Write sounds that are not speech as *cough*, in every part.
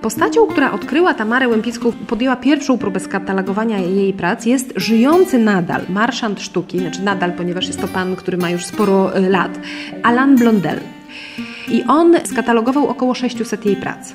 Postacią, która odkryła Tamarę Łępicką, podjęła pierwszą próbę skatalogowania jej prac, jest żyjący nadal marszant sztuki, znaczy nadal, ponieważ jest to pan, który ma już sporo y, lat, Alain Blondel. I on skatalogował około 600 jej prac.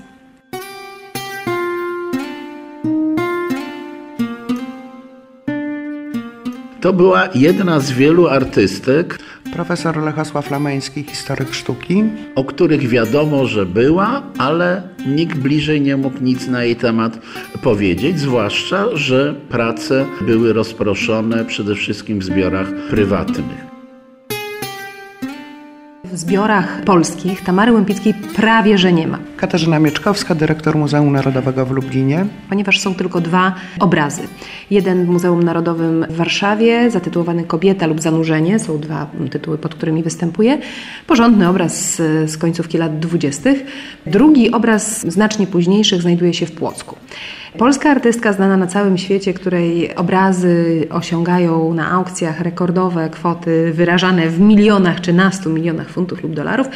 To była jedna z wielu artystek, Profesor Lechosław Lamański, historyk sztuki. o których wiadomo, że była, ale nikt bliżej nie mógł nic na jej temat powiedzieć, zwłaszcza, że prace były rozproszone przede wszystkim w zbiorach prywatnych. W zbiorach polskich Tamary Łępickiej prawie że nie ma, Katarzyna Mieczkowska, dyrektor Muzeum Narodowego w Lublinie. ponieważ są tylko dwa obrazy. Jeden w Muzeum Narodowym w Warszawie, zatytułowany Kobieta lub Zanurzenie, są dwa tytuły, pod którymi występuje. Porządny obraz z, z końcówki lat dwudziestych. Drugi obraz, znacznie późniejszych, znajduje się w Płocku. Polska artystka znana na całym świecie, której obrazy osiągają na aukcjach rekordowe kwoty wyrażane w milionach czy na stu milionach funtów lub dolarów.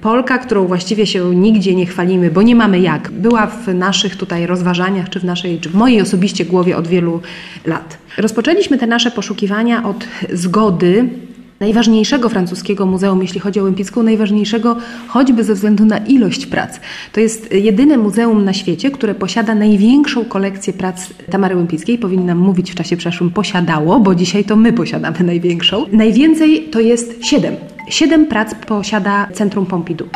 Polka, którą właściwie się nigdzie nie chwalimy, bo nie mamy jak. Była w naszych tutaj rozważaniach, czy w naszej, czy w mojej osobiście głowie od wielu lat. Rozpoczęliśmy te nasze poszukiwania od zgody najważniejszego francuskiego muzeum, jeśli chodzi o Olimpijską, najważniejszego choćby ze względu na ilość prac. To jest jedyne muzeum na świecie, które posiada największą kolekcję prac Tamary Olimpijskiej. Powinnam mówić w czasie przeszłym posiadało, bo dzisiaj to my posiadamy największą. Najwięcej to jest siedem. Siedem prac posiada Centrum Pompidou.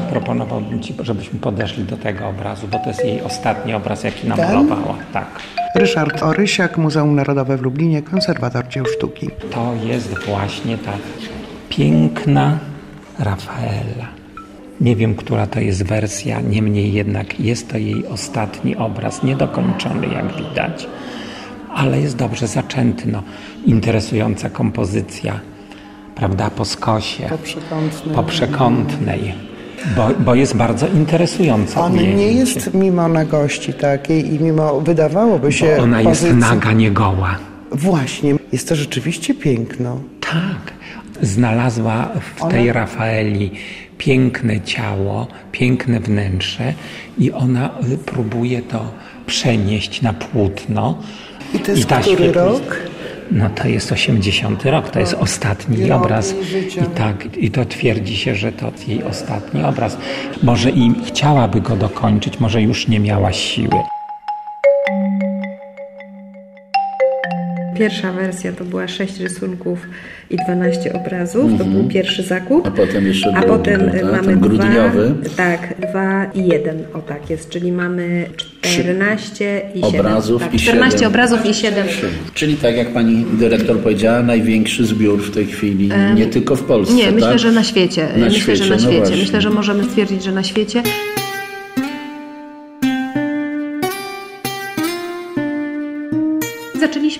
Zaproponowałbym Ci, żebyśmy podeszli do tego obrazu, bo to jest jej ostatni obraz, jaki namalowała. Tak. Ryszard Orysiak, Muzeum Narodowe w Lublinie, konserwator dzieł sztuki. To jest właśnie ta piękna Rafaela. Nie wiem, która to jest wersja, niemniej jednak jest to jej ostatni obraz, niedokończony jak widać, ale jest dobrze zaczęty. No, interesująca kompozycja, prawda, po skosie, Po przekątnej. po przekątnej, bo, bo jest bardzo interesująca. On nie jest mimo nagości takiej i mimo, wydawałoby się, Bo ona jest pozycji- naga, nie goła. Właśnie, jest to rzeczywiście piękno. Tak. Znalazła w tej Rafaeli piękne ciało, piękne wnętrze i ona y, próbuje to przenieść na płótno. I to jest ta który rok? No to jest 80 rok, to jest ostatni rok obraz. I tak, i to twierdzi się, że to jej ostatni obraz. Może i chciałaby go dokończyć, może już nie miała siły. Pierwsza wersja to była 6 rysunków i 12 obrazów. To był pierwszy zakup. A potem jeszcze A był, potem tak, mamy ten grudniowy. Dwa, tak, dwa i jeden. O tak jest, czyli mamy 14 i 7. Obrazów tak, i 14 siedem. obrazów i 7. Czyli tak jak pani dyrektor powiedziała, największy zbiór w tej chwili, nie tylko w Polsce, Nie, myślę, tak? że na świecie. Na myślę, świecie, że na no świecie. właśnie. myślę, że możemy stwierdzić, że na świecie.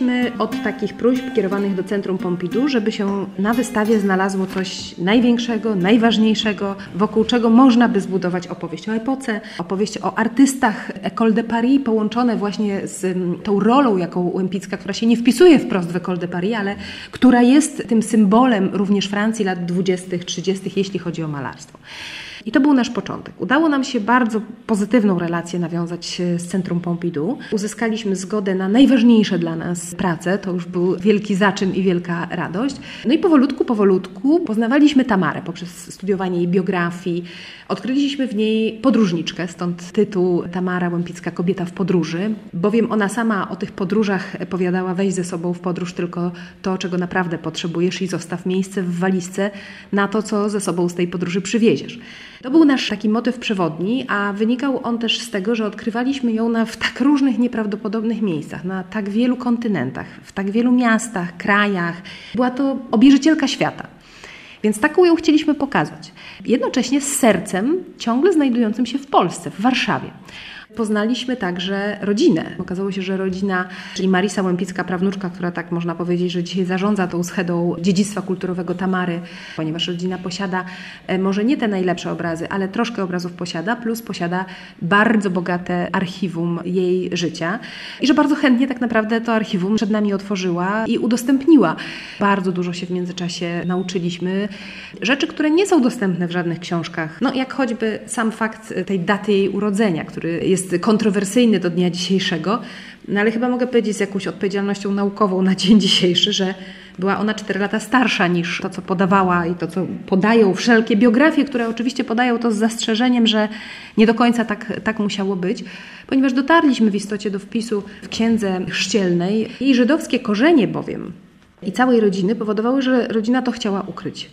Zaczęliśmy od takich próśb kierowanych do Centrum Pompidou, żeby się na wystawie znalazło coś największego, najważniejszego, wokół czego można by zbudować opowieść o epoce, opowieść o artystach École de Paris, połączone właśnie z mm, tą rolą, jaką Łempicka, która się nie wpisuje wprost w École de Paris, ale która jest tym symbolem również Francji lat 20., 30., jeśli chodzi o malarstwo. I to był nasz początek. Udało nam się bardzo pozytywną relację nawiązać e, z Centrum Pompidou. Uzyskaliśmy zgodę na najważniejsze dla nas prace. To już był wielki zaczyn i wielka radość. No i powolutku, powolutku poznawaliśmy Tamarę poprzez studiowanie jej biografii. Odkryliśmy w niej podróżniczkę, stąd tytuł Tamara Łępicka, kobieta w podróży, bowiem ona sama o tych podróżach powiadała weź ze sobą w podróż tylko to, czego naprawdę potrzebujesz i zostaw miejsce w walizce na to, co ze sobą z tej podróży przywieziesz. To był nasz taki motyw przewodni, a wynikał on też z tego, że odkrywaliśmy ją na, w tak różnych, nieprawdopodobnych miejscach, na tak wielu kontynentach, w tak wielu miastach, krajach. Była to obierzycielka świata. Więc taką ją chcieliśmy pokazać. Jednocześnie z sercem ciągle znajdującym się w Polsce, w Warszawie. Poznaliśmy także rodzinę. Okazało się, że rodzina, czyli Marisa Łępicka, prawnuczka, która tak można powiedzieć, że dzisiaj zarządza tą schedą dziedzictwa kulturowego Tamary, ponieważ rodzina posiada e, może nie te najlepsze obrazy, ale troszkę obrazów posiada, plus posiada bardzo bogate archiwum jej życia i że bardzo chętnie tak naprawdę to archiwum przed nami otworzyła i udostępniła. Bardzo dużo się w międzyczasie nauczyliśmy. Rzeczy, które nie są dostępne w żadnych książkach. No jak choćby sam fakt tej daty jej urodzenia, który jest kontrowersyjny do dnia dzisiejszego, no ale chyba mogę powiedzieć z jakąś odpowiedzialnością naukową na dzień dzisiejszy, że była ona 4 lata starsza niż to, co podawała i to, co podają wszelkie biografie, które oczywiście podają to z zastrzeżeniem, że nie do końca tak, tak musiało być, ponieważ dotarliśmy w istocie do wpisu w księdze chrzcielnej. Jej żydowskie korzenie bowiem i całej rodziny powodowały, że rodzina to chciała ukryć.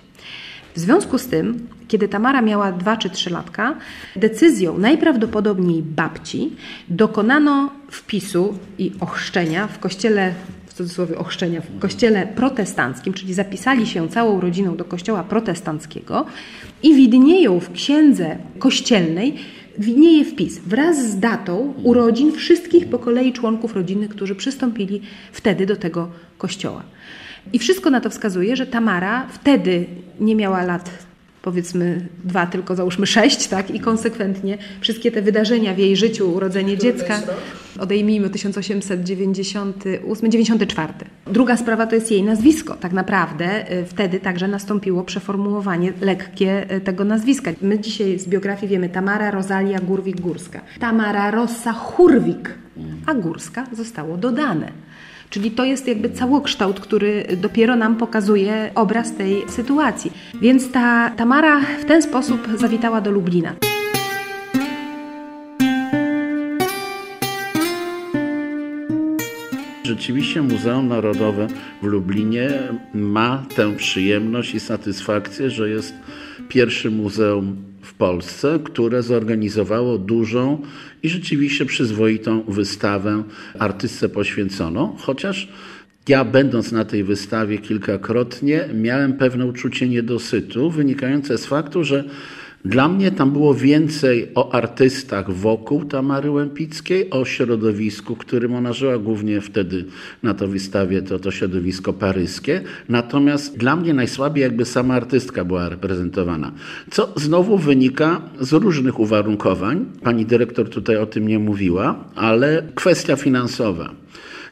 W związku z tym, kiedy Tamara miała 2 czy 3 latka, decyzją najprawdopodobniej babci dokonano wpisu i ochrzczenia w kościele w cudzysłowie ochrzczenia w kościele protestanckim, czyli zapisali się całą rodziną do kościoła protestanckiego i widnieją w księdze kościelnej widnieje wpis wraz z datą urodzin wszystkich po kolei członków rodziny, którzy przystąpili wtedy do tego kościoła. I wszystko na to wskazuje, że Tamara wtedy nie miała lat powiedzmy dwa, tylko załóżmy sześć, tak? I konsekwentnie wszystkie te wydarzenia w jej życiu, urodzenie dziecka, odejmijmy 1898, 94. Druga sprawa to jest jej nazwisko. Tak naprawdę y, wtedy także nastąpiło przeformułowanie lekkie y, tego nazwiska. My dzisiaj z biografii wiemy Tamara Rosalia Górwik-Górska. Tamara Rossa Hurwik, a Górska zostało dodane. Czyli to jest jakby całokształt, który dopiero nam pokazuje obraz tej sytuacji. Więc ta Tamara w ten sposób zawitała do Lublina. Rzeczywiście Muzeum Narodowe w Lublinie ma tę przyjemność i satysfakcję, że jest pierwszym muzeum w Polsce, które zorganizowało dużą i rzeczywiście przyzwoitą wystawę artystce poświęconą, chociaż ja, będąc na tej wystawie kilkakrotnie, miałem pewne uczucie niedosytu, wynikające z faktu, że dla mnie tam było więcej o artystach wokół Tamary Łępickiej, o środowisku, którym ona żyła, głównie wtedy na to wystawie to, to środowisko paryskie. Natomiast dla mnie najsłabiej jakby sama artystka była reprezentowana. Co znowu wynika z różnych uwarunkowań. Pani dyrektor tutaj o tym nie mówiła, ale kwestia finansowa.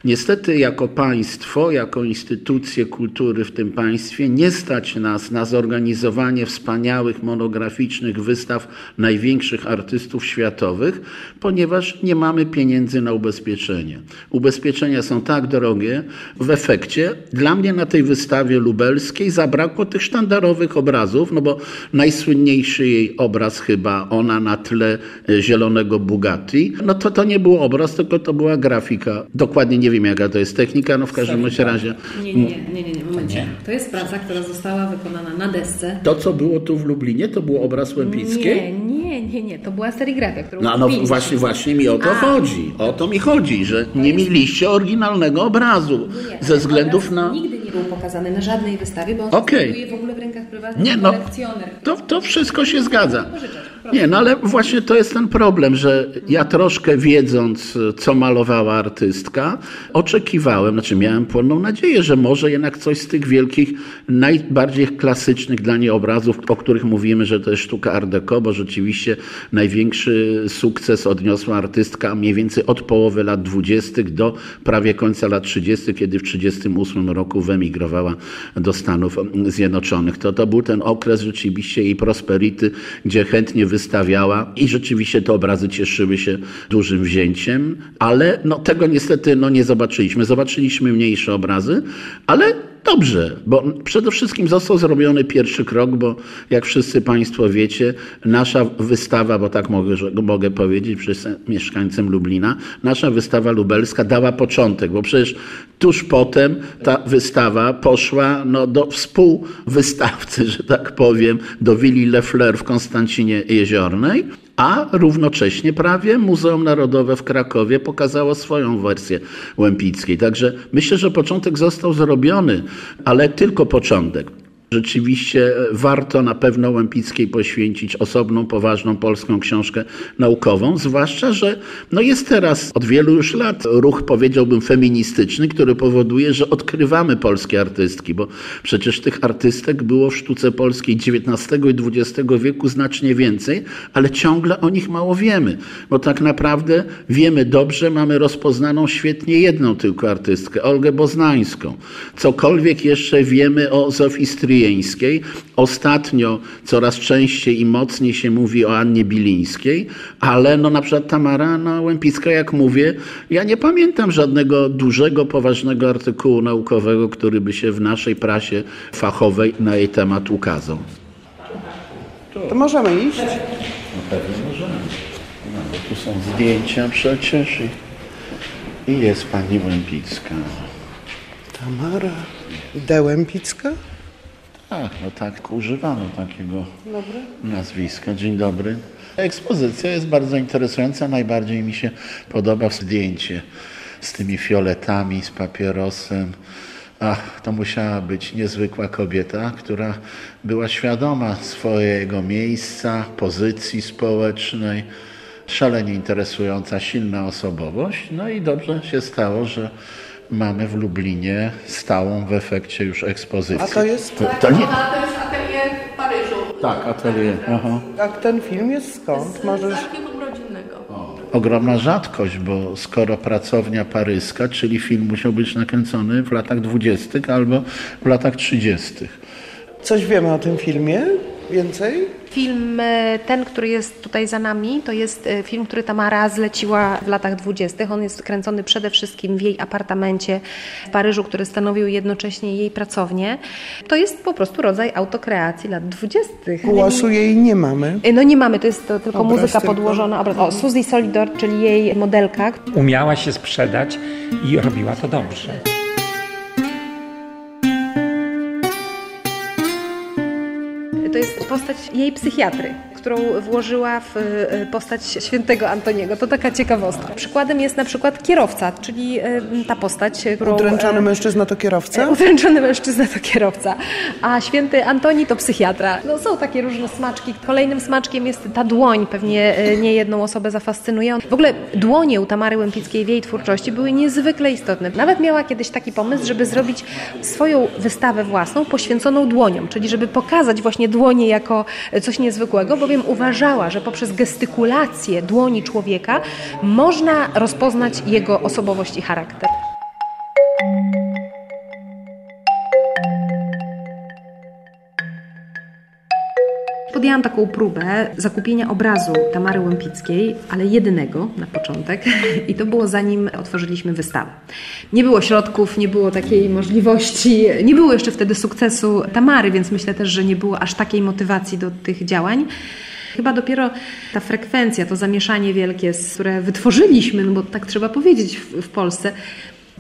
Niestety, jako państwo, jako instytucje kultury w tym państwie, nie stać nas na zorganizowanie wspaniałych, monograficznych wystaw największych artystów światowych, ponieważ nie mamy pieniędzy na ubezpieczenie. Ubezpieczenia są tak drogie, w efekcie dla mnie na tej wystawie lubelskiej zabrakło tych sztandarowych obrazów, no bo najsłynniejszy jej obraz chyba, ona na tle e, zielonego Bugatti, no to to nie był obraz, tylko to była grafika. Dokładnie nie wiem, wiem jaka to jest technika, no w każdym bądź razie. Nie, nie, nie, nie, nie, nie, momencie. To jest praca, która została wykonana na desce. To, co było tu w Lublinie, to był obraz Łępicki? Nie, nie, nie, nie, to była serigrafia, którą No, no właśnie, właśnie mi o to A. chodzi. O to mi chodzi, że nie mieliście oryginalnego obrazu nie, ze względów na... Nigdy nie był pokazany na żadnej wystawie, bo on okay. w ogóle w rękach prywatnych nie, no, To, to wszystko się zgadza. Nie, no ale właśnie to jest ten problem, że ja troszkę wiedząc, co malowała artystka, oczekiwałem, znaczy miałem pełną nadzieję, że może jednak coś z tych wielkich, najbardziej klasycznych dla niej obrazów, o których mówimy, że to jest sztuka Art Deco, bo rzeczywiście największy sukces odniosła artystka mniej więcej od połowy lat 20. do prawie końca lat 30., kiedy w 1938 roku wyemigrowała do Stanów Zjednoczonych. To, to był ten okres rzeczywiście jej prosperity, gdzie chętnie wystawiała i rzeczywiście te obrazy cieszyły się dużym wzięciem, ale no, tego niestety no, nie zobaczyliśmy. Zobaczyliśmy mniejsze obrazy, ale Dobrze, bo przede wszystkim został zrobiony pierwszy krok, bo jak wszyscy Państwo wiecie, nasza wystawa, bo tak mogę, mogę powiedzieć przez mieszkańcem Lublina, nasza wystawa lubelska dała początek, bo przecież tuż potem ta wystawa poszła no, do współwystawcy, *laughs* że tak powiem, do Willi Lefleur w Konstancinie Jeziornej a równocześnie prawie Muzeum Narodowe w Krakowie pokazało swoją wersję Łępickiej. Także myślę, że początek został zrobiony, ale tylko początek. Rzeczywiście warto na pewno Łępickiej poświęcić osobną, poważną polską książkę naukową, zwłaszcza, że no jest teraz od wielu już lat ruch, powiedziałbym, feministyczny, który powoduje, że odkrywamy polskie artystki, bo przecież tych artystek było w sztuce polskiej XIX i XX wieku znacznie więcej, ale ciągle o nich mało wiemy, bo tak naprawdę wiemy dobrze, mamy rozpoznaną świetnie jedną tylko artystkę, Olgę Boznańską. Cokolwiek jeszcze wiemy o Zofii Stryjeńskiej, ostatnio coraz częściej i mocniej się mówi o Annie Bilińskiej, ale no na przykład Tamara no, Łępicka, jak mówię, ja nie pamiętam żadnego dużego, poważnego artykułu naukowego, który by się w naszej prasie fachowej na jej temat ukazał. To możemy iść? Na pewno możemy. No, bo tu są zdjęcia przecież i, i jest pani Łępicka. Tamara Dełępicka? Tak, no tak, używano takiego nazwiska. Dzień dobry. Ekspozycja jest bardzo interesująca. Najbardziej mi się podoba zdjęcie z tymi fioletami, z papierosem. Ach, to musiała być niezwykła kobieta, która była świadoma swojego miejsca, pozycji społecznej, szalenie interesująca, silna osobowość. No i dobrze się stało, że mamy w Lublinie stałą w efekcie już ekspozycję. A to jest... To, to nie... Ona to jest atelier w Paryżu. Tak, atelier. Aha. A ten film jest skąd? Możesz... Z archiwum rodzinnego. Ogromna rzadkość, bo skoro pracownia paryska, czyli film musiał być nakręcony w latach dwudziestych albo w latach trzydziestych. Coś wiemy o tym filmie? Więcej? Film, e, ten, który jest tutaj za nami, to jest e, film, który Tamara zleciła w latach dwudziestych. On jest kręcony przede wszystkim w jej apartamencie w Paryżu, który stanowił jednocześnie jej pracownię. To jest po prostu rodzaj autokreacji lat dwudziestych. Głosu jej nie mamy. E, No nie mamy, to jest to tylko Obraz muzyka tylko. podłożona. Obraz. O, Suzy Solidor, czyli jej modelka, Umiała się sprzedać i robiła to dobrze. To jest postać jej psychiatry, którą włożyła w e, postać świętego Antoniego. To taka ciekawostka. Przykładem jest na przykład kierowca, czyli e, ta postać, którą... Udręczony e, mężczyzna to kierowca? Udręczony mężczyzna to kierowca, a święty Antoni to psychiatra. No są takie różne smaczki. Kolejnym smaczkiem jest ta dłoń, pewnie e, nie jedną osobę zafascynuje. W ogóle dłonie u Tamary Łępickiej w jej twórczości były niezwykle istotne. Nawet miała kiedyś taki pomysł, żeby zrobić swoją wystawę własną poświęconą dłoniom, czyli żeby pokazać właśnie dłonie jako coś niezwykłego, bowiem uważała, że poprzez gestykulację dłoni człowieka można rozpoznać jego osobowość i charakter. Podjęłam taką próbę zakupienia obrazu Tamary Łępickiej, ale jedynego na początek *laughs* i to było zanim otworzyliśmy wystawę. Nie było środków, nie było takiej możliwości, nie było jeszcze wtedy sukcesu Tamary, więc myślę też, że nie było aż takiej motywacji do tych działań. Chyba dopiero ta frekwencja, to zamieszanie wielkie, które wytworzyliśmy, no bo tak trzeba powiedzieć w, w Polsce,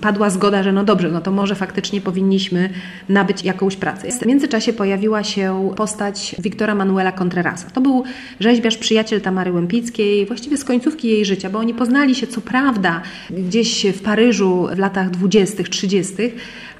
padła zgoda, że no dobrze, no to może faktycznie powinniśmy nabyć jakąś pracę. W międzyczasie pojawiła się postać Wiktora Manuela Contrerasa. To był rzeźbiarz, przyjaciel Tamary Łępickiej, właściwie z końcówki jej życia, bo oni poznali się co prawda gdzieś w Paryżu w latach 20., 30.,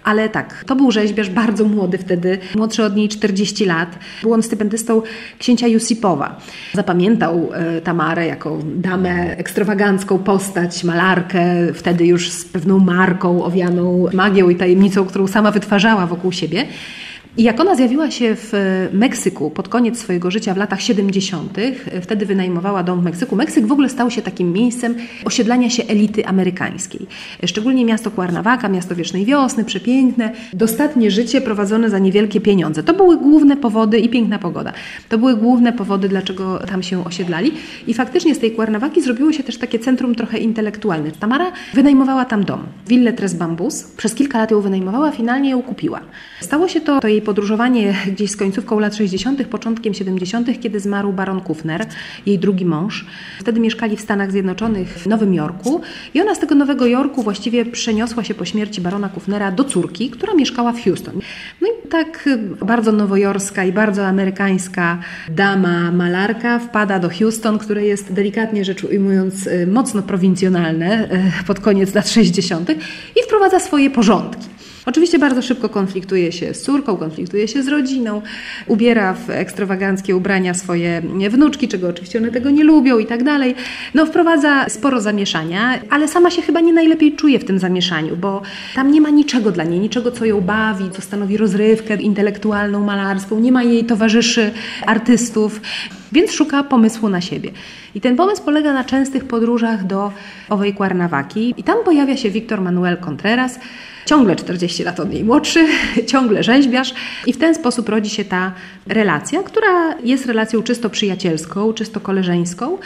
ale tak, to był rzeźbiarz bardzo młody wtedy, młodszy od niej 40 lat. Był on stypendystą księcia Jusipowa. Zapamiętał e, Tamarę jako damę, ekstrawagancką postać, malarkę, wtedy już z pewną marką owianą magią i tajemnicą, którą sama wytwarzała wokół siebie. I jak ona zjawiła się w Meksyku pod koniec swojego życia w latach 70., wtedy wynajmowała dom w Meksyku. Meksyk w ogóle stał się takim miejscem osiedlania się elity amerykańskiej. Szczególnie miasto Cuernavaca, miasto wiecznej wiosny, przepiękne, dostatnie życie prowadzone za niewielkie pieniądze. To były główne powody i piękna pogoda. To były główne powody, dlaczego tam się osiedlali. I faktycznie z tej Cuernavaki zrobiło się też takie centrum trochę intelektualne. Tamara wynajmowała tam dom, willę Tres Bambus. Przez kilka lat ją wynajmowała, finalnie ją kupiła. Stało się to, to jej podróżowanie gdzieś z końcówką lat 60., początkiem 70., kiedy zmarł baron Kufner, jej drugi mąż. Wtedy mieszkali w Stanach Zjednoczonych w Nowym Jorku i ona z tego Nowego Jorku właściwie przeniosła się po śmierci barona Kufnera do córki, która mieszkała w Houston. No i tak bardzo nowojorska i bardzo amerykańska dama malarka wpada do Houston, które jest delikatnie rzecz ujmując y, mocno prowincjonalne y, pod koniec lat 60. i wprowadza swoje porządki. Oczywiście bardzo szybko konfliktuje się z córką, konfliktuje się z rodziną, ubiera w ekstrawaganckie ubrania swoje wnuczki, czego oczywiście one tego nie lubią i tak dalej. No wprowadza sporo zamieszania, ale sama się chyba nie najlepiej czuje w tym zamieszaniu, bo tam nie ma niczego dla niej, niczego co ją bawi, co stanowi rozrywkę intelektualną, malarską, nie ma jej towarzyszy artystów, więc szuka pomysłu na siebie. I ten pomysł polega na częstych podróżach do owej Cuernavaki i tam pojawia się Victor Manuel Contreras, ciągle 40 lat od niej młodszy, *laughs* ciągle rzeźbiarz i w ten sposób rodzi się ta relacja, która jest relacją czysto przyjacielską, czysto koleżeńską.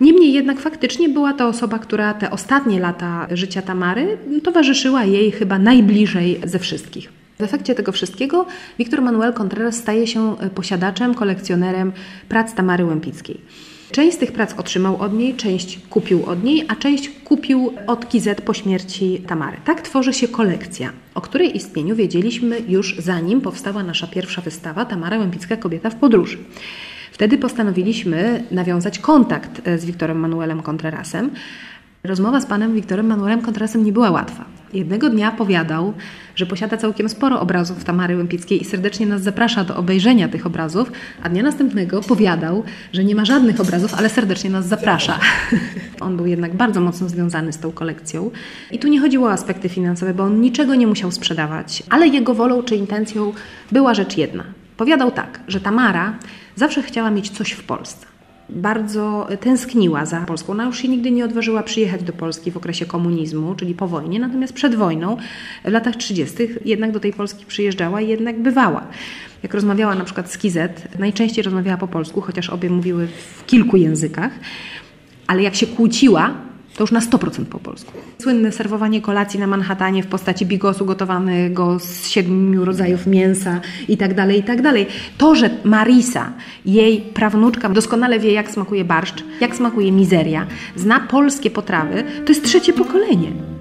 Niemniej jednak faktycznie była to osoba, która te ostatnie lata życia Tamary towarzyszyła jej chyba najbliżej ze wszystkich. W efekcie tego wszystkiego Wiktor Manuel Contreras staje się posiadaczem, kolekcjonerem prac Tamary Łępickiej. Część z tych prac otrzymał od niej, część kupił od niej, a część kupił od Kizet po śmierci Tamary. Tak tworzy się kolekcja, o której istnieniu wiedzieliśmy już zanim powstała nasza pierwsza wystawa Tamara Łępicka Kobieta w podróży. Wtedy postanowiliśmy nawiązać kontakt z Wiktorem Manuelem Contrerasem. Rozmowa z panem Wiktorem Manuelem Contrerasem nie była łatwa. Jednego dnia powiadał, że posiada całkiem sporo obrazów Tamary Łępickiej i serdecznie nas zaprasza do obejrzenia tych obrazów, a dnia następnego powiadał, że nie ma żadnych obrazów, ale serdecznie nas zaprasza. *laughs* on był jednak bardzo mocno związany z tą kolekcją. I tu nie chodziło o aspekty finansowe, bo on niczego nie musiał sprzedawać, ale jego wolą czy intencją była rzecz jedna. Powiadał tak, że Tamara zawsze chciała mieć coś w Polsce bardzo tęskniła za Polską. Ona już się nigdy nie odważyła przyjechać do Polski w okresie komunizmu, czyli po wojnie, natomiast przed wojną, w latach 30., jednak do tej Polski przyjeżdżała i jednak bywała. Jak rozmawiała na przykład z Kizet, najczęściej rozmawiała po polsku, chociaż obie mówiły w kilku językach, ale jak się kłóciła, to już na 100% po polsku. Słynne serwowanie kolacji na Manhattanie w postaci bigosu gotowanego z siedmiu rodzajów mięsa i tak dalej, i tak dalej. To, że Marisa, jej prawnuczka, doskonale wie, jak smakuje barszcz, jak smakuje mizeria, zna polskie potrawy, to jest trzecie pokolenie.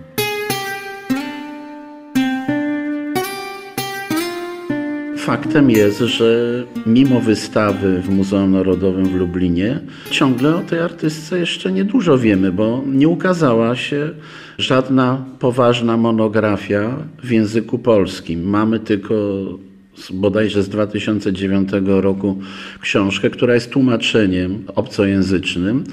Faktem jest, że mimo wystawy w Muzeum Narodowym w Lublinie, ciągle o tej artystce jeszcze niedużo wiemy, bo nie ukazała się żadna poważna monografia w języku polskim. Mamy tylko bodajże z 2009 roku książkę, która jest tłumaczeniem obcojęzycznym.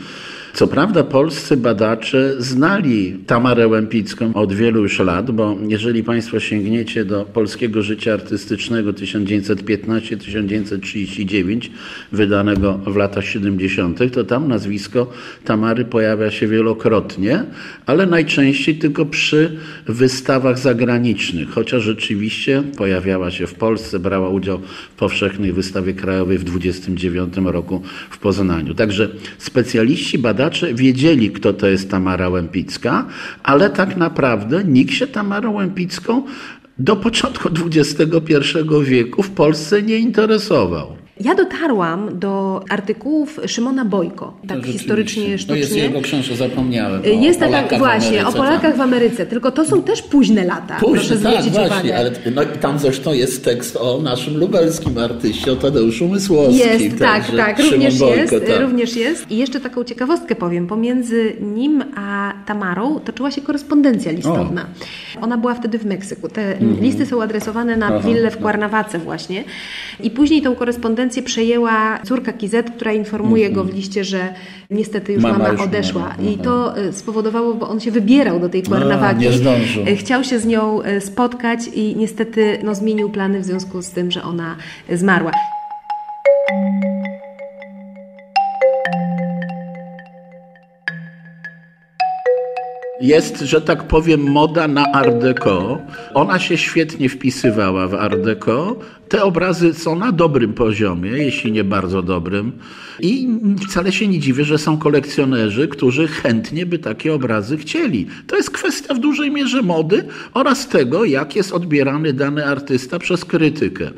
Co prawda polscy badacze znali Tamarę Łępicką od wielu już lat, bo jeżeli Państwo sięgniecie do polskiego życia artystycznego 1915-1939, wydanego w latach 70., to tam nazwisko Tamary pojawia się wielokrotnie, ale najczęściej tylko przy wystawach zagranicznych, chociaż rzeczywiście pojawiała się w Polsce, brała udział w powszechnej wystawie krajowej w 29 roku w Poznaniu. Także specjaliści badacze badacze wiedzieli, kto to jest Tamara Łępicka, ale tak naprawdę nikt się Tamarą Łępicką do początku *laughs* XXI wieku w Polsce nie interesował. Ja dotarłam do artykułów Szymona Bojko, tak no, historycznie, sztucznie. To jest jego książka, zapomniałem. jest tak, właśnie, o Polakach tam. w Ameryce, tylko to są też późne lata, Późne, proszę tak, właśnie, ale no, tam zresztą jest tekst o naszym lubelskim artyście, o Tadeuszu Mysłowskim. Jest, tak, tak, również Bojko, jest, tak. również jest. I jeszcze taką ciekawostkę powiem, pomiędzy nim a Tamarą toczyła się korespondencja listowna. O. Ona była wtedy w Meksyku. Te mhm. listy są adresowane na Aha, willę w Cuernavace właśnie i później tą korespondencję przejęła córka Kizet, która informuje go w mhm. liście, że niestety już mama, mama już odeszła. I to e, spowodowało, bo on się wybierał do tej Cuernavaki. E, chciał się z nią e, spotkać i niestety no, zmienił plany w związku z tym, że ona zmarła. jest, że tak powiem, moda na Art Deco. Ona się świetnie wpisywała w Art Deco. Te obrazy są na dobrym poziomie, jeśli nie bardzo dobrym. I wcale się nie dziwię, że są kolekcjonerzy, którzy chętnie by takie obrazy chcieli. To jest kwestia w dużej mierze mody oraz tego, jak jest odbierany dany artysta przez krytykę.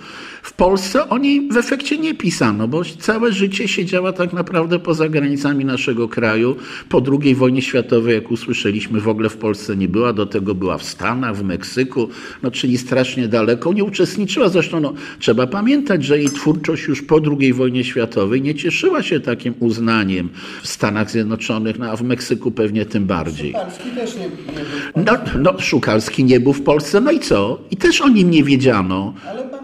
W Polsce o niej w efekcie nie pisano, bo całe życie siedziała tak naprawdę poza granicami naszego kraju. Po II wojnie światowej, jak usłyszeliśmy, w ogóle w Polsce nie była, do tego była w Stanach, w Meksyku, no, czyli strasznie daleko. Nie uczestniczyła zresztą, no, trzeba pamiętać, że jej twórczość już po II wojnie światowej nie cieszyła się takim uznaniem w Stanach Zjednoczonych, no, a w Meksyku pewnie tym bardziej. Szukalski też nie, był. No, no, Szukalski nie był w Polsce, no i co? I też o nim nie wiedziano.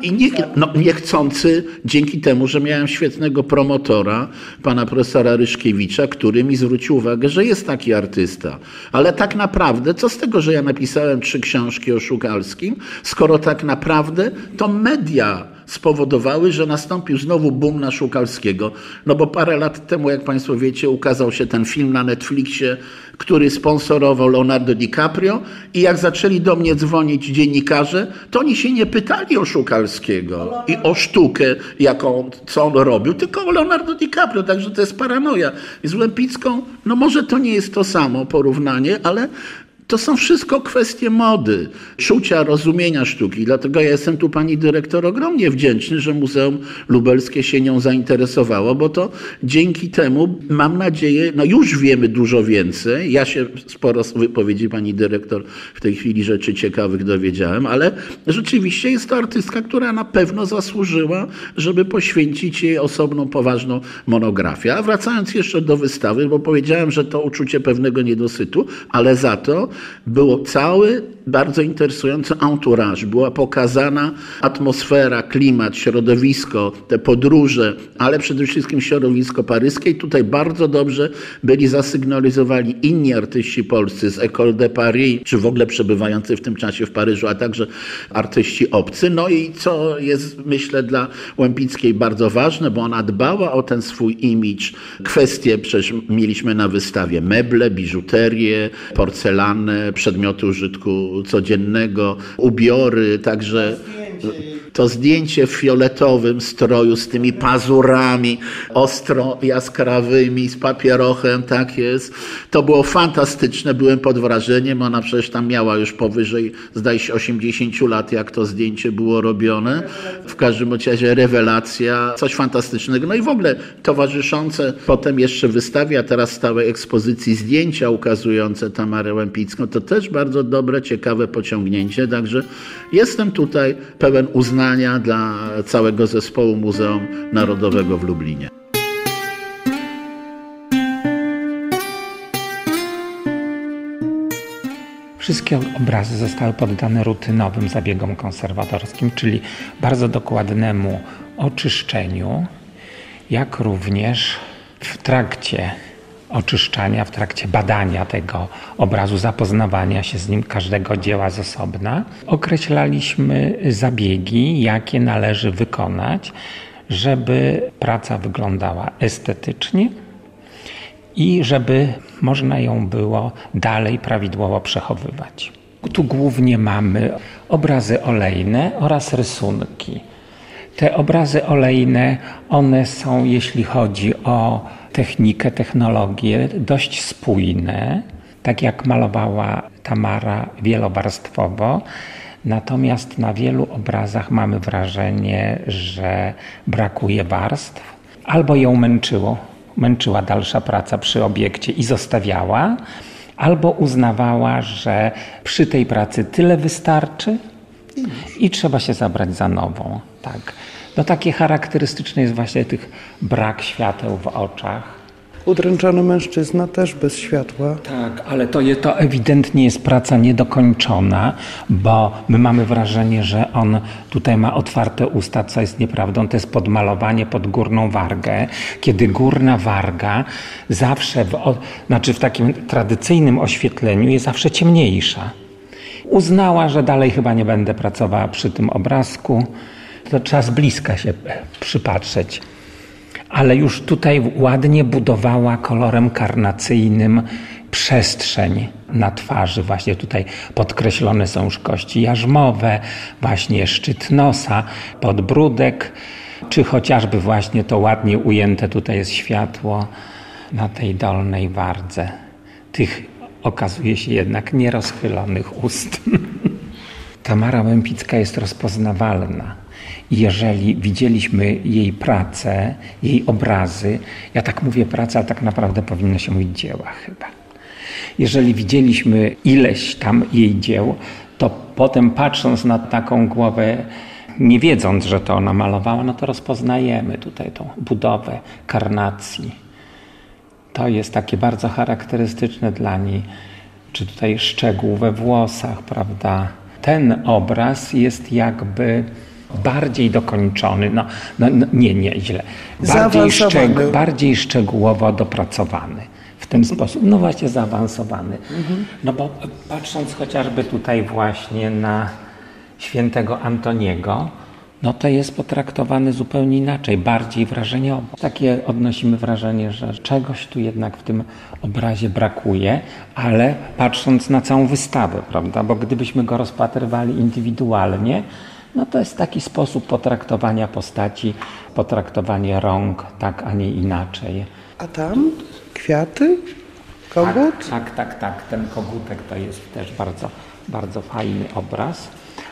I nie, no, niechcący, dzięki temu, że miałem świetnego promotora, pana profesora Ryszkiewicza, który mi zwrócił uwagę, że jest taki artysta. Ale tak naprawdę, co z tego, że ja napisałem trzy książki o Szukalskim, skoro tak naprawdę to media spowodowały, że nastąpił znowu boom na Szukalskiego. No bo parę lat temu, jak Państwo wiecie, ukazał się ten film na Netflixie, który sponsorował Leonardo DiCaprio i jak zaczęli do mnie dzwonić dziennikarze, to oni się nie pytali o Szukalskiego i o sztukę, jaką, co on robił, tylko o Leonardo DiCaprio, także to jest paranoja. I z Łępicką, no może to nie jest to samo porównanie, ale to są wszystko kwestie mody, czucia, rozumienia sztuki. Dlatego ja jestem tu pani dyrektor ogromnie wdzięczny, że Muzeum Lubelskie się nią zainteresowało, bo to dzięki temu mam nadzieję, no już wiemy dużo więcej. Ja się sporo wypowiedzi pani dyrektor w tej chwili rzeczy ciekawych dowiedziałem, ale rzeczywiście jest to artystka, która na pewno zasłużyła, żeby poświęcić jej osobną, poważną monografię. A wracając jeszcze do wystawy, bo powiedziałem, że to uczucie pewnego niedosytu, ale za to było cały bardzo interesujący entourage. Była pokazana atmosfera, klimat, środowisko, te podróże, ale przede wszystkim środowisko paryskie. I tutaj bardzo dobrze byli zasygnalizowani inni artyści polscy z École de Paris, czy w ogóle przebywający w tym czasie w Paryżu, a także artyści obcy. No i co jest, myślę, dla Łępickiej bardzo ważne, bo ona dbała o ten swój image. Kwestie, przecież mieliśmy na wystawie meble, biżuterię, porcelanę, przedmioty użytku codziennego, ubiory, także to zdjęcie w fioletowym stroju z tymi pazurami ostro jaskrawymi, z papierochem, tak jest. To było fantastyczne, byłem pod wrażeniem. Ona przecież tam miała już powyżej, zdaje się, 80 lat, jak to zdjęcie było robione. W każdym razie rewelacja, coś fantastycznego. No i w ogóle towarzyszące potem jeszcze wystawie, a teraz stałej ekspozycji zdjęcia ukazujące Tamarę Łępicką, to też bardzo dobre, ciekawe pociągnięcie. Także jestem tutaj pełen uznania dla całego zespołu Muzeum Narodowego w Lublinie. Wszystkie obrazy zostały poddane rutynowym zabiegom konserwatorskim, czyli bardzo dokładnemu oczyszczeniu, jak również w trakcie oczyszczania, w trakcie badania tego obrazu, zapoznawania się z nim, każdego dzieła z osobna, określaliśmy zabiegi, jakie należy wykonać, żeby praca wyglądała estetycznie i żeby można ją było dalej prawidłowo przechowywać. Tu głównie mamy obrazy olejne oraz rysunki. Te obrazy olejne, one są, jeśli chodzi o technikę, technologię, dość spójne, tak jak malowała Tamara wielowarstwowo. Natomiast na wielu obrazach mamy wrażenie, że brakuje warstw, albo ją męczyło, męczyła dalsza praca przy obiekcie i zostawiała, albo uznawała, że przy tej pracy tyle wystarczy i trzeba się zabrać za nową. Tak. No takie charakterystyczne jest właśnie tych brak świateł w oczach. Udręczony mężczyzna też bez światła. Tak, ale to, je, to ewidentnie jest praca niedokończona, bo my mamy wrażenie, że on tutaj ma otwarte usta, co jest nieprawdą. To jest podmalowanie pod górną wargę, kiedy górna warga zawsze, w, znaczy w takim tradycyjnym oświetleniu jest zawsze ciemniejsza. Uznała, że dalej chyba nie będę pracowała przy tym obrazku. To trzeba z bliska się przypatrzeć ale już tutaj ładnie budowała kolorem karnacyjnym przestrzeń na twarzy. Właśnie tutaj podkreślone są już kości jarzmowe, właśnie szczyt nosa, podbródek, czy chociażby właśnie to ładnie ujęte tutaj jest światło na tej dolnej wardze. Tych okazuje się jednak nierozchylonych ust. *laughs* Tamara Łępicka jest rozpoznawalna jeżeli widzieliśmy jej pracę, jej obrazy, ja tak mówię praca, a tak naprawdę powinno się mówić dzieła chyba. Jeżeli widzieliśmy ileś tam jej dzieł, to potem patrząc na taką głowę nie wiedząc, że to ona malowała, no to rozpoznajemy tutaj tą budowę karnacji. To jest takie bardzo charakterystyczne dla niej, czy tutaj szczegół we włosach, prawda? Ten obraz jest jakby bardziej dokończony, no, no, no nie, nie, źle. Bardziej, szczeg- bardziej szczegółowo dopracowany. W ten sposób, no właśnie zaawansowany. No bo patrząc chociażby tutaj właśnie na świętego Antoniego, no to jest potraktowany zupełnie inaczej, bardziej wrażeniowo. Takie odnosimy wrażenie, że czegoś tu jednak w tym obrazie brakuje, ale patrząc na całą wystawę, prawda, bo gdybyśmy go rozpatrywali indywidualnie, no to jest taki sposób potraktowania postaci, potraktowanie rąk, tak, a nie inaczej. A tam kwiaty? Kogut? Tak, tak, tak, tak. Ten kogutek to jest też bardzo, bardzo fajny obraz.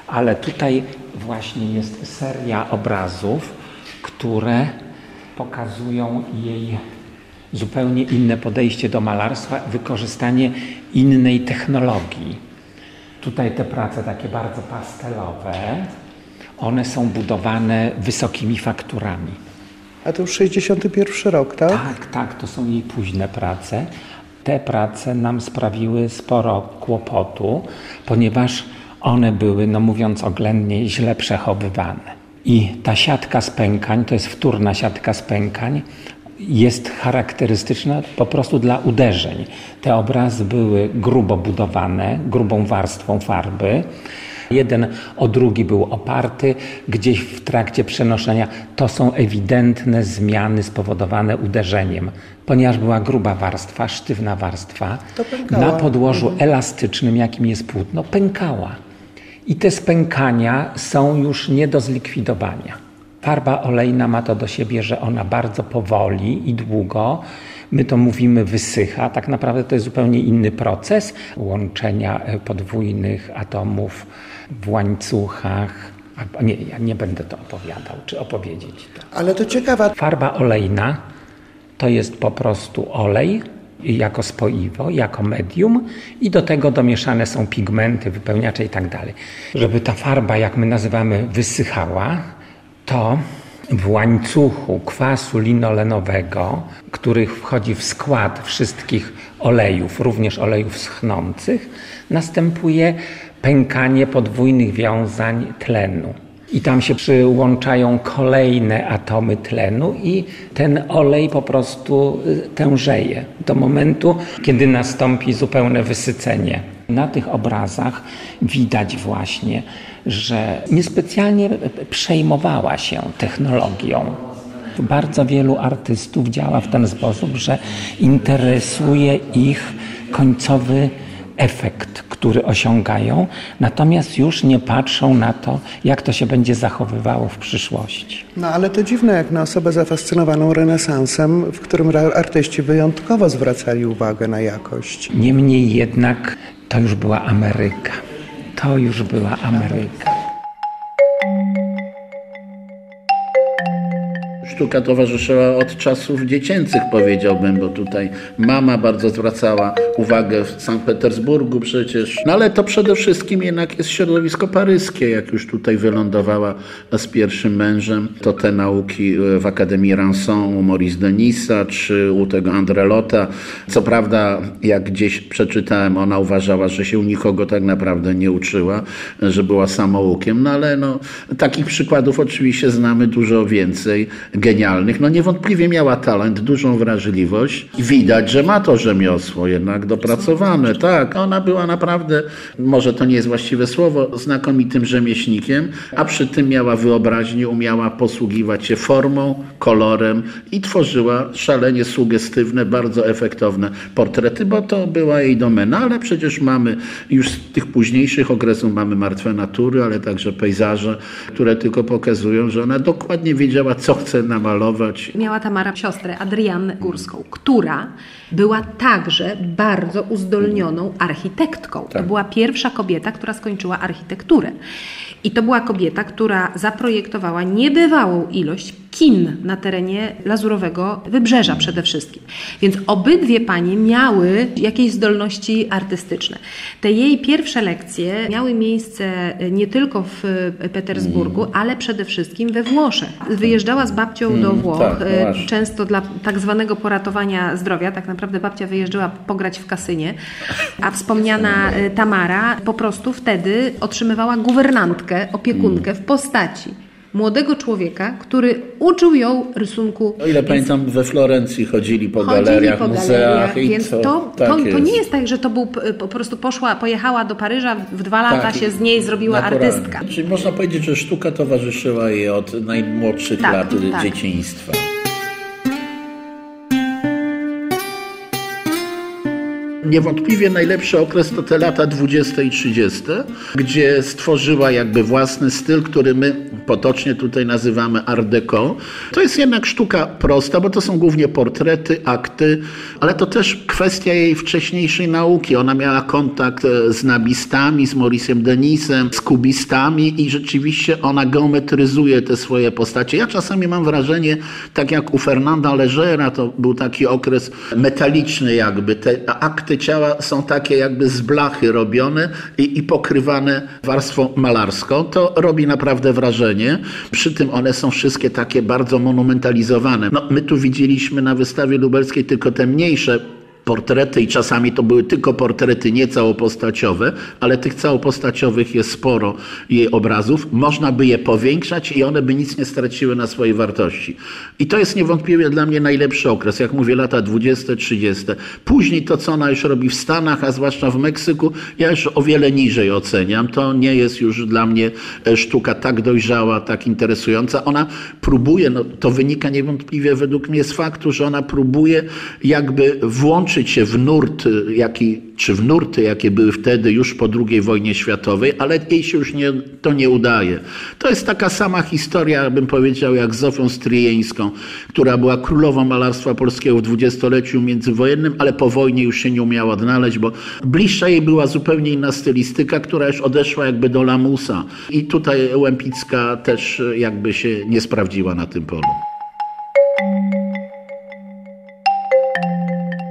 Ale tutaj właśnie jest seria obrazów, które pokazują jej zupełnie inne podejście do malarstwa, wykorzystanie innej technologii. Tutaj te prace takie bardzo pastelowe, one są budowane wysokimi fakturami. A to już 61 rok, tak? Tak, tak, to są jej późne prace. Te prace nam sprawiły sporo kłopotu, ponieważ one były, no mówiąc oględnie, źle przechowywane. I ta siatka spękań, to jest wtórna siatka spękań, jest charakterystyczna po prostu dla uderzeń. Te obrazy były grubo budowane, grubą warstwą farby. Jeden o drugi był oparty, gdzieś w trakcie przenoszenia. To są ewidentne zmiany spowodowane uderzeniem, ponieważ była gruba warstwa, sztywna warstwa. Na podłożu elastycznym, jakim jest płótno, pękała. I te spękania są już nie do zlikwidowania. Farba olejna ma to do siebie, że ona bardzo powoli i długo, my to mówimy wysycha, tak naprawdę to jest zupełnie inny proces łączenia e, podwójnych atomów w łańcuchach. Nie, ja nie będę to opowiadał, czy opowiedzieć to. Ale to ciekawa. Farba olejna to jest po prostu olej jako spoiwo, jako medium i do tego domieszane są pigmenty, wypełniacze i tak. Żeby ta farba, jak my nazywamy, wysychała, to w łańcuchu kwasu linolenowego, który wchodzi w skład wszystkich olejów, również olejów schnących, następuje pękanie podwójnych wiązań tlenu. I tam się przyłączają kolejne atomy tlenu, i ten olej po prostu y, tężeje do momentu, kiedy nastąpi zupełne wysycenie. Na tych obrazach widać właśnie, że niespecjalnie przejmowała się technologią. Bardzo wielu artystów działa w ten sposób, że interesuje ich końcowy efekt, który osiągają, natomiast już nie patrzą na to, jak to się będzie zachowywało w przyszłości. No ale to dziwne, jak na osobę zafascynowaną renesansem, w którym artyści wyjątkowo zwracali uwagę na jakość. Niemniej jednak to już była Ameryka. To już była Ameryka. Sztuka towarzyszyła od czasów dziecięcych, powiedziałbym, bo tutaj mama bardzo zwracała uwagę w Sankt Petersburgu przecież. No ale to przede wszystkim jednak jest środowisko paryskie, jak już tutaj wylądowała z pierwszym mężem, to te nauki w Akademii Ranson u Maurice Denisa czy u tego André Lotta. Co prawda, jak gdzieś przeczytałem, ona uważała, że się u nikogo tak naprawdę nie uczyła, że była samoukiem, no ale no, takich przykładów oczywiście znamy dużo więcej genialnych. No niewątpliwie miała talent, dużą wrażliwość i widać, że ma to rzemiosło jednak dopracowane. Tak, ona była naprawdę, może to nie jest właściwe słowo, znakomitym rzemieślnikiem, a przy tym miała wyobraźnię, umiała posługiwać się formą, kolorem i tworzyła szalenie sugestywne, bardzo efektowne portrety, bo to była jej domena, ale przecież mamy już z tych późniejszych okresów mamy martwe natury, ale także pejzaże, które tylko pokazują, że ona dokładnie wiedziała, co chce namalować. Miała Tamara siostrę Adriannę Górską, która była także bardzo uzdolnioną architektką. To była pierwsza kobieta, która skończyła architekturę. I to była kobieta, która zaprojektowała niebywałą ilość kin na terenie lazurowego wybrzeża przede wszystkim. Więc obydwie panie miały jakieś zdolności artystyczne. Te jej pierwsze lekcje miały miejsce nie tylko w Petersburgu, Mm. ale przede wszystkim we Włoszech. Wyjeżdżała z babcią do Włoch, tak, no właśnie. często dla tak zwanego poratowania zdrowia. Tak naprawdę babcia wyjeżdżała pograć w kasynie, a wspomniana e, Tamara po prostu wtedy otrzymywała guwernantkę, opiekunkę w postaci młodego człowieka, który uczył ją rysunku. O ile pamiętam, we Florencji chodzili po Chodzili galeriach, po muzeach i więc to, to, tak to, to nie jest tak, że to był po prostu poszła, pojechała do Paryża, w dwa lata Tak, się z niej zrobiła naturalnie. artystka. Czyli można powiedzieć, że sztuka towarzyszyła jej od najmłodszych Tak, lat tak. dzieciństwa. Niewątpliwie najlepszy okres to te lata 20 i 30, gdzie stworzyła jakby własny styl, który my potocznie tutaj nazywamy art deco. To jest jednak sztuka prosta, bo to są głównie portrety, akty, ale to też kwestia jej wcześniejszej nauki. Ona miała kontakt e, z nabistami, z Mauricem Denisem, z kubistami i rzeczywiście ona geometryzuje te swoje postacie. Ja czasami mam wrażenie, tak jak u Fernanda Legera, to był taki okres metaliczny jakby. Te akty ciała są takie jakby z blachy robione i, i pokrywane warstwą malarską. To robi naprawdę wrażenie. Przy tym one są wszystkie takie bardzo monumentalizowane. No, my tu widzieliśmy na wystawie lubelskiej tylko te mniejsze portrety i czasami to były tylko portrety nie całopostaciowe, ale tych całopostaciowych jest sporo jej obrazów. Można by je powiększać i one by nic nie straciły na swojej wartości. I to jest niewątpliwie dla mnie najlepszy okres, jak mówię, lata 20, 30. Później to, co ona już robi w Stanach, a zwłaszcza w Meksyku, ja już o wiele niżej oceniam. To nie jest już dla mnie e, sztuka tak dojrzała, tak interesująca. Ona próbuje, no, to wynika niewątpliwie według mnie z faktu, że ona próbuje jakby włączyć się w nurt, y, jaki, czy w nurty, jakie były wtedy już po II wojnie światowej, ale jej się już nie, to nie udaje. To jest taka sama historia, bym powiedział, jak Zofią Stryjeńską, która była królową malarstwa polskiego w dwudziestoleciu międzywojennym, ale po wojnie już się nie umiała odnaleźć, bo bliższa jej była zupełnie inna stylistyka, która już odeszła jakby do lamusa. I tutaj Łępicka też y, jakby się nie sprawdziła na tym polu.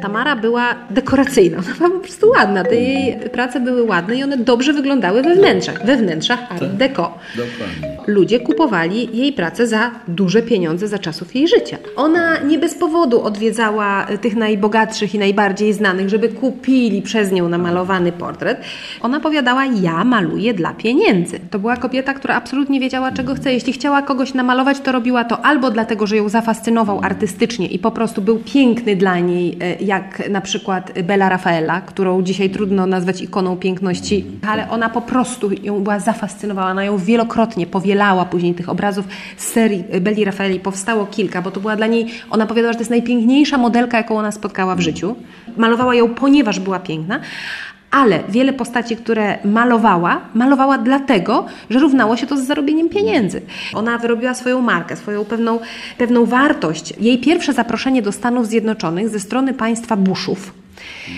Tamara była dekoracyjna, ona *laughs* była po prostu ładna. Te jej prace były ładne i one dobrze wyglądały we wnętrzach, we wnętrzach art deco. Dokładnie. Ludzie kupowali jej pracę za duże pieniądze za czasów jej życia. Ona nie bez powodu odwiedzała tych najbogatszych i najbardziej znanych, żeby kupili przez nią namalowany portret. Ona powiadała, ja maluję dla pieniędzy. To była kobieta, która absolutnie wiedziała, czego chce. Jeśli chciała kogoś namalować, to robiła to albo dlatego, że ją zafascynował artystycznie i po prostu był piękny dla niej, e, jak na przykład Bella Raffaella, którą dzisiaj trudno nazwać ikoną piękności, ale ona po prostu ją była zafascynowana, ona ją wielokrotnie powielała później tych obrazów z serii Belli Raffaelli. Powstało kilka, bo to była dla niej, ona powiedziała, że to jest najpiękniejsza modelka, jaką ona spotkała w życiu. Malowała ją, ponieważ była piękna, ale wiele postaci, które malowała, malowała dlatego, że równało się to z zarobieniem pieniędzy. Ona wyrobiła swoją markę, swoją pewną, pewną wartość. Jej pierwsze zaproszenie do Stanów Zjednoczonych ze strony państwa Bushów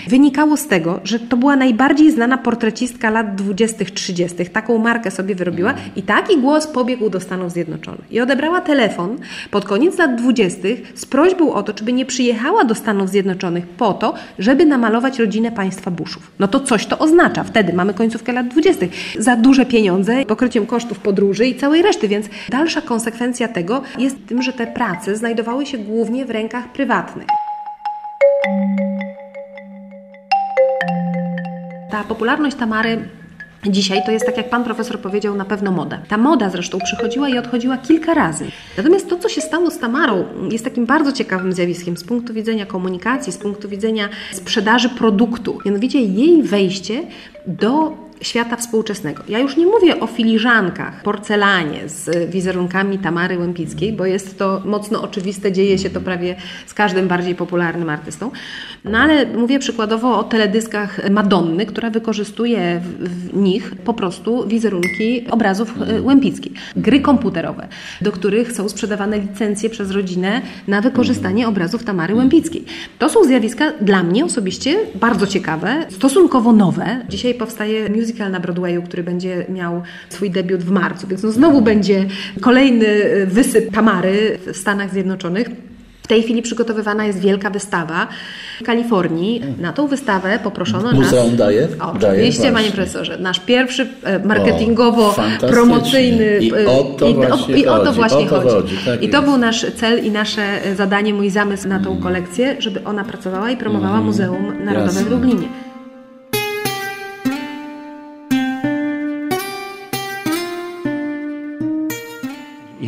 wynikało z tego, że to była najbardziej znana portrecistka lat 20-30. Taką markę sobie wyrobiła i taki głos pobiegł do Stanów Zjednoczonych. I odebrała telefon pod koniec lat 20. z prośbą o to, czy by nie przyjechała do Stanów Zjednoczonych po to, żeby namalować rodzinę państwa Bushów. No to coś to oznacza. Wtedy mamy końcówkę lat 20. Za duże pieniądze, pokryciem kosztów podróży i całej reszty, więc dalsza konsekwencja tego jest tym, że te prace znajdowały się głównie w rękach prywatnych. Ta popularność Tamary Dzisiaj to jest, tak jak pan profesor powiedział, na pewno moda. Ta moda zresztą przychodziła i odchodziła kilka razy. Natomiast to, co się stało z Tamarą, jest takim bardzo ciekawym zjawiskiem z punktu widzenia komunikacji, z punktu widzenia sprzedaży produktu. Mianowicie jej wejście do świata współczesnego. Ja już nie mówię o filiżankach, porcelanie z wizerunkami Tamary Łępickiej, bo jest to mocno oczywiste, dzieje się to prawie z każdym bardziej popularnym artystą. No ale mówię przykładowo o teledyskach Madonny, która wykorzystuje w, nich po prostu wizerunki obrazów e, Łępickiej. Gry komputerowe, do których są sprzedawane licencje przez rodzinę na wykorzystanie obrazów Tamary Łępickiej. To są zjawiska dla mnie osobiście bardzo ciekawe, stosunkowo nowe. Dzisiaj powstaje Museum musical na Broadwayu, który będzie miał swój debiut w marcu, więc no znowu będzie kolejny y, wysyp Tamary w Stanach Zjednoczonych. W tej chwili przygotowywana jest wielka wystawa w Kalifornii. Na tą wystawę poproszono Muzeum nas... daje? O, Daje, Oczywiście, panie właśnie. profesorze. Nasz pierwszy e, marketingowo-promocyjny... fantastycznie. I o to i, właśnie i o to chodzi, właśnie o to chodzi. chodzi, tak I to jest. był nasz cel i nasze e, zadanie, mój zamysł na tą Mm. kolekcję, żeby ona pracowała i promowała Muzeum Narodowe jasne. w Lublinie.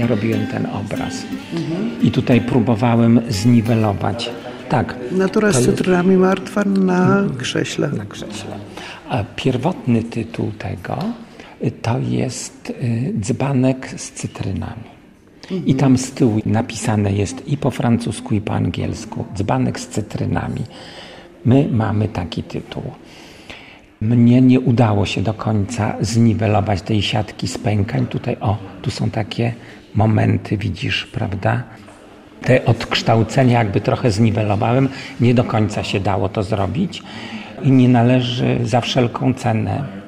Ja robiłem ten obraz i tutaj próbowałem zniwelować. Tak, Natura z cytrynami martwa na krześle. na krześle. A pierwotny tytuł tego y, to jest y, dzbanek z cytrynami. I tam z tyłu napisane jest i po francusku, i po angielsku dzbanek z cytrynami. My mamy taki tytuł. Mnie nie udało się do końca zniwelować tej siatki spękań. Tutaj, o, tu są takie momenty, widzisz, prawda? Te odkształcenia jakby trochę zniwelowałem. Nie do końca się dało to zrobić i nie należy za wszelką cenę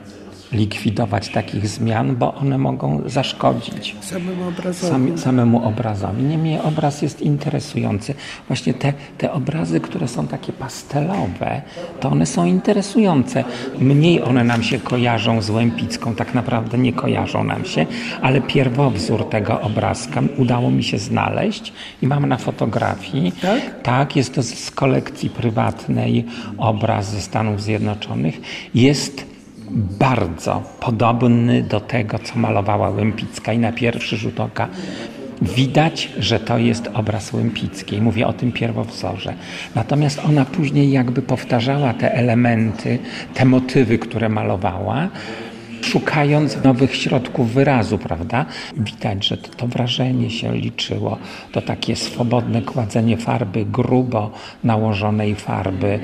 likwidować takich zmian, bo one mogą zaszkodzić Samemu obrazowi. sam, samemu obrazowi. Niemniej obraz jest interesujący. Właśnie te, te obrazy, które są takie pastelowe, to one są interesujące. Mniej one nam się kojarzą z Łępicką, tak naprawdę nie kojarzą nam się, ale pierwowzór tego obrazka udało mi się znaleźć i mam na fotografii. Tak? Tak, jest to z kolekcji prywatnej obraz ze Stanów Zjednoczonych. Jest bardzo podobny do tego, co malowała Łępicka i na pierwszy rzut oka widać, że to jest obraz Łępickiej. Mówię o tym pierwowzorze. Natomiast ona później jakby powtarzała te elementy, te motywy, które malowała, szukając nowych środków wyrazu, prawda? Widać, że to, to wrażenie się liczyło, to takie swobodne kładzenie farby, grubo nałożonej farby.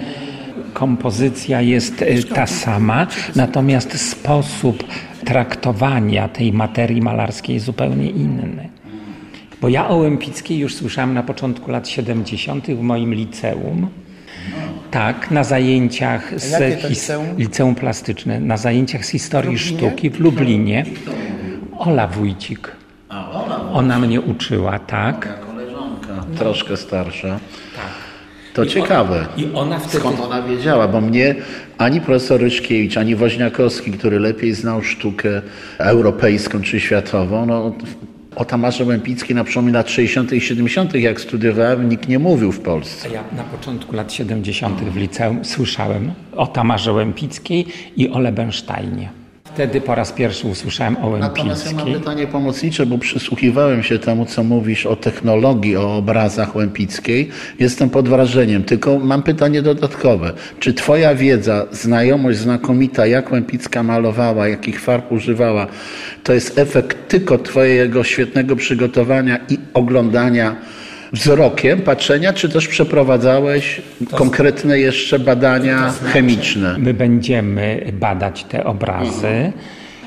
Kompozycja jest y, ta sama, natomiast sposób traktowania tej materii malarskiej jest zupełnie inny. Bo ja o Łępickiej już słyszałem na początku lat 70. w moim liceum. Tak, na zajęciach z liceum? liceum plastyczne, na zajęciach z historii sztuki w Lublinie. Ola Wójcik. Ona mnie uczyła, tak. Koleżanka, troszkę starsza. To ciekawe. I ona wtedy Skąd ona wiedziała? Bo mnie ani profesor Ryszkiewicz, ani Woźniakowski, który lepiej znał sztukę europejską czy światową, no, o Tamarze Łępickiej na przełomie lat 60. i 70., jak studiowałem, nikt nie mówił w Polsce. Ja na początku lat 70. w liceum słyszałem o Tamarze Łępickiej i o Lebensteinie. Wtedy po raz pierwszy usłyszałem o Natomiast ja mam pytanie pomocnicze, bo przysłuchiwałem się temu, co mówisz o technologii, o obrazach Łępickiej. Jestem pod wrażeniem, tylko mam pytanie dodatkowe. Czy twoja wiedza, znajomość znakomita, jak Łępicka malowała, jakich farb używała, to jest efekt tylko twojego świetnego przygotowania i oglądania wzrokiem, patrzenia, czy też przeprowadzałeś konkretne jeszcze badania chemiczne? My będziemy badać te obrazy.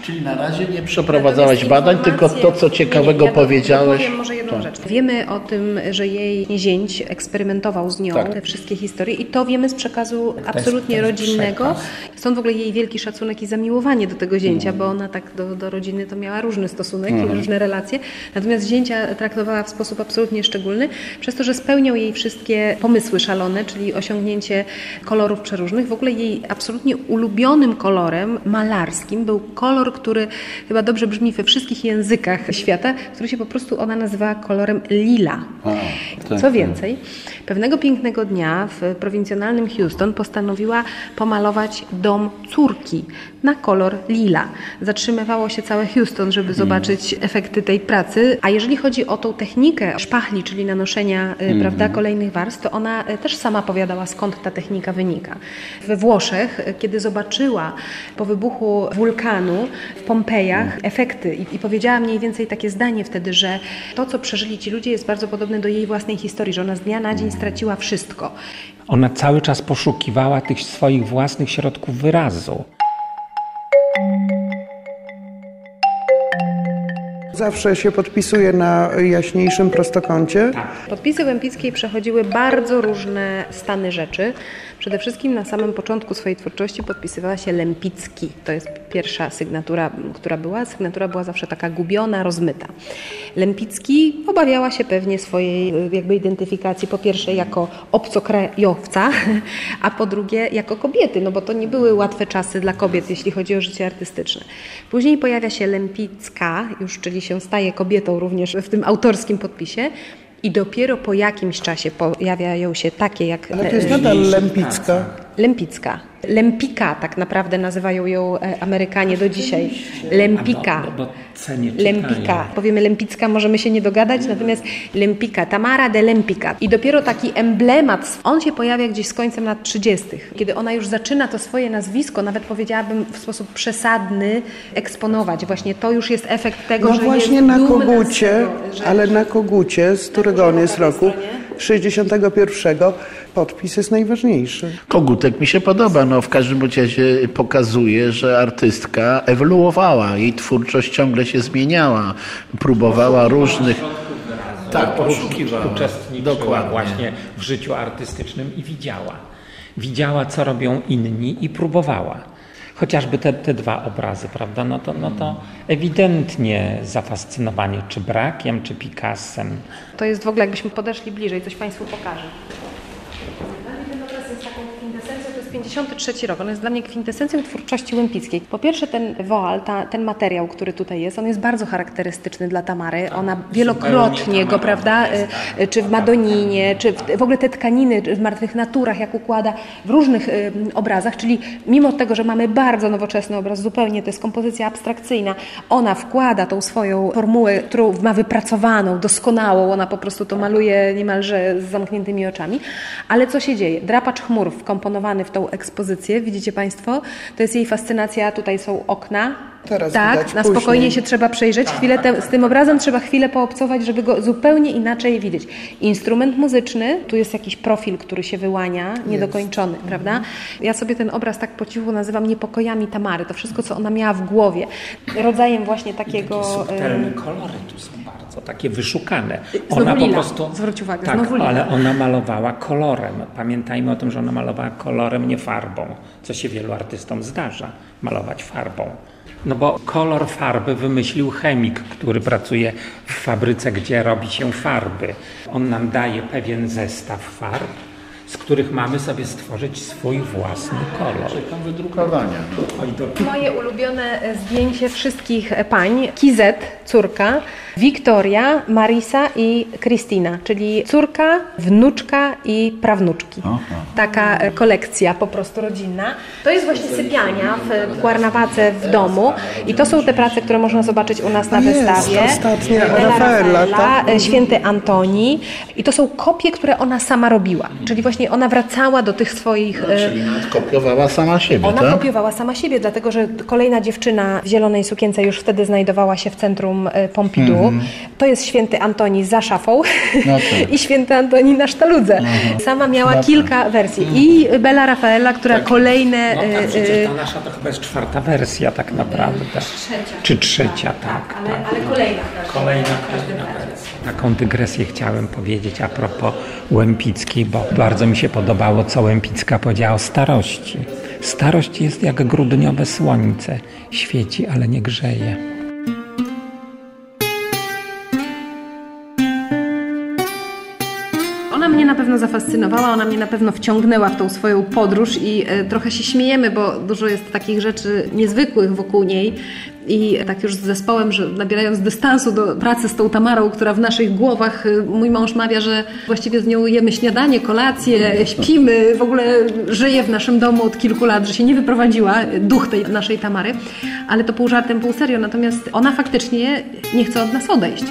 Czyli na razie nie przeprowadzałeś Natomiast badań, tylko to, co ciekawego nie, nie, ja powiedziałeś. Powiem może jedną rzecz. Wiemy o tym, że jej zięć eksperymentował z nią Tak. te wszystkie historie i to wiemy z przekazu absolutnie to jest rodzinnego. przekaz. Stąd w ogóle jej wielki szacunek i zamiłowanie do tego zięcia, Mhm. bo ona tak do, do rodziny to miała różny stosunek i różne relacje. Natomiast zięcia traktowała w sposób absolutnie szczególny, przez to, że spełniał jej wszystkie pomysły szalone, czyli osiągnięcie kolorów przeróżnych. W ogóle jej absolutnie ulubionym kolorem malarskim był kolor, który chyba dobrze brzmi we wszystkich językach świata, który się po prostu ona nazywała kolorem lila. tak, Co więcej, pewnego pięknego dnia w prowincjonalnym Houston postanowiła pomalować dom córki na kolor lila. Zatrzymywało się całe Houston, żeby zobaczyć efekty tej pracy. A jeżeli chodzi o tą technikę szpachli, czyli nanoszenia y, prawda, kolejnych warstw, to ona y, też sama powiadała, skąd ta technika wynika. We Włoszech, y, kiedy zobaczyła po wybuchu wulkanu w Pompejach efekty i, i powiedziała mniej więcej takie zdanie wtedy, że to, co przeżyli ci ludzie jest bardzo podobne do jej własnej historii, że ona z dnia na dzień straciła wszystko. Ona cały czas poszukiwała tych swoich własnych środków wyrazu. Zawsze się podpisuje na jaśniejszym prostokącie. Podpisy Łempickiej przechodziły bardzo różne stany rzeczy. Przede wszystkim na samym początku swojej twórczości podpisywała się Lempicki. To jest pierwsza sygnatura, która była. Sygnatura była zawsze taka gubiona, rozmyta. Lempicki obawiała się pewnie swojej y, jakby identyfikacji po pierwsze jako obcokrajowca, *laughs* a po drugie jako kobiety, no bo to nie były łatwe czasy dla kobiet, jeśli chodzi o życie artystyczne. Później pojawia się Lempicka, już czyli się staje kobietą również w tym autorskim podpisie. I dopiero po jakimś czasie pojawiają się takie jak Ale to jest nadal Lempicka. Lempicka. Lempika tak naprawdę nazywają ją e, Amerykanie do dzisiaj. Lempika. A, bo, bo cenię czytania. Lempika. Powiemy Lempicka, możemy się nie dogadać, natomiast Lempika, Tamara de Lempika. I dopiero taki emblemat, on się pojawia gdzieś z końcem lat 30., kiedy ona już zaczyna to swoje nazwisko, nawet powiedziałabym w sposób przesadny, eksponować. Właśnie to już jest efekt tego, No że właśnie jest na kogucie, ale na kogucie, z którego on jest roku 61, podpis jest najważniejszy. Kogutek mi się podoba, no w każdym razie pokazuje, że artystka ewoluowała, jej twórczość ciągle się zmieniała, próbowała różnych... Tak, poszukiwała. uczestniczyła Dokładnie. właśnie w życiu artystycznym i widziała. Widziała, co robią inni i próbowała. Chociażby te, te dwa obrazy, prawda? No to, no to ewidentnie zafascynowanie czy Brakiem, czy Picassem. To jest w ogóle, jakbyśmy podeszli bliżej, coś Państwu pokażę. 1953 rok. On jest dla mnie kwintesencją twórczości Łępickiej. Po pierwsze ten woal, ta, ten materiał, który tutaj jest, on jest bardzo charakterystyczny dla Tamary. Ona wielokrotnie go, prawda, y, y, czy w Madoninie, czy w, w ogóle te tkaniny w Martwych Naturach, jak układa w różnych y, obrazach, czyli mimo tego, że mamy bardzo nowoczesny obraz, zupełnie to jest kompozycja abstrakcyjna, ona wkłada tą swoją formułę, którą ma wypracowaną, doskonałą, ona po prostu to maluje niemalże z zamkniętymi oczami. Ale co się dzieje? Drapacz chmur wkomponowany w tą ekspozycję, widzicie Państwo? To jest jej fascynacja, tutaj są okna. Teraz tak, widać, na później. spokojnie się trzeba przejrzeć. Chwilę te, z tym obrazem trzeba chwilę poobcować, żeby go zupełnie inaczej widzieć. Instrument muzyczny, tu jest jakiś profil, który się wyłania, niedokończony, prawda? Ja sobie ten obraz tak po cichu nazywam niepokojami Tamary. To wszystko, co ona miała w głowie. Rodzajem właśnie takiego... Subtelne em, kolory tu są bardzo takie wyszukane. Znowu lila. Zwróć uwagę, tak, znowu lila. ale ona malowała kolorem. Pamiętajmy o tym, że ona malowała kolorem, nie farbą, co się wielu artystom zdarza, malować farbą. No bo kolor farby wymyślił chemik, który pracuje w fabryce, gdzie robi się farby. On nam daje pewien zestaw farb, z których mamy sobie stworzyć swój własny kolor. Czekam wydrukowania. Moje ulubione e, zdjęcie wszystkich e, pań. Kizet, córka, Wiktoria, Marisa i Kristina, czyli córka, wnuczka i prawnuczki. Taka e, kolekcja po prostu rodzinna. To jest właśnie sypialnia w Kwarnawadze w domu i to są te prace, które można zobaczyć u nas na Jest, wystawie. ostatnia Rafaela, tak? Święty Antoni i to są kopie, które ona sama robiła. Czyli właśnie ona wracała do tych swoich... e, Czyli nawet kopiowała sama siebie, ona tak? kopiowała sama siebie, dlatego że kolejna dziewczyna w zielonej sukience już wtedy znajdowała się w centrum e, Pompidou. To jest święty Antoni za szafą No tak. *laughs* i święty Antoni na sztaludze. Sama miała kilka wersji. I Bella Raffaella, która kolejne... No e, tak, przecież e, ta nasza to chyba jest czwarta wersja tak naprawdę. Czy trzecia, tak. ale, tak. ale kolejna. Kolejna, kolejna wersja. Taką dygresję chciałem powiedzieć a propos Łempickiej, bo bardzo mi się podobało, co Łempicka powiedziała o starości. Starość jest jak grudniowe słońce. Świeci, ale nie grzeje. Mnie na pewno zafascynowała, ona mnie na pewno wciągnęła w tą swoją podróż i e, trochę się śmiejemy, bo dużo jest takich rzeczy niezwykłych wokół niej. I tak już z zespołem, że nabierając dystansu do pracy z tą Tamarą, która w naszych głowach, e, mój mąż mawia, że właściwie z nią jemy śniadanie, kolację, śpimy, w ogóle żyje w naszym domu od kilku lat, że się nie wyprowadziła, e, duch tej naszej Tamary, ale to pół żartem, pół serio. Natomiast ona faktycznie nie chce od nas odejść.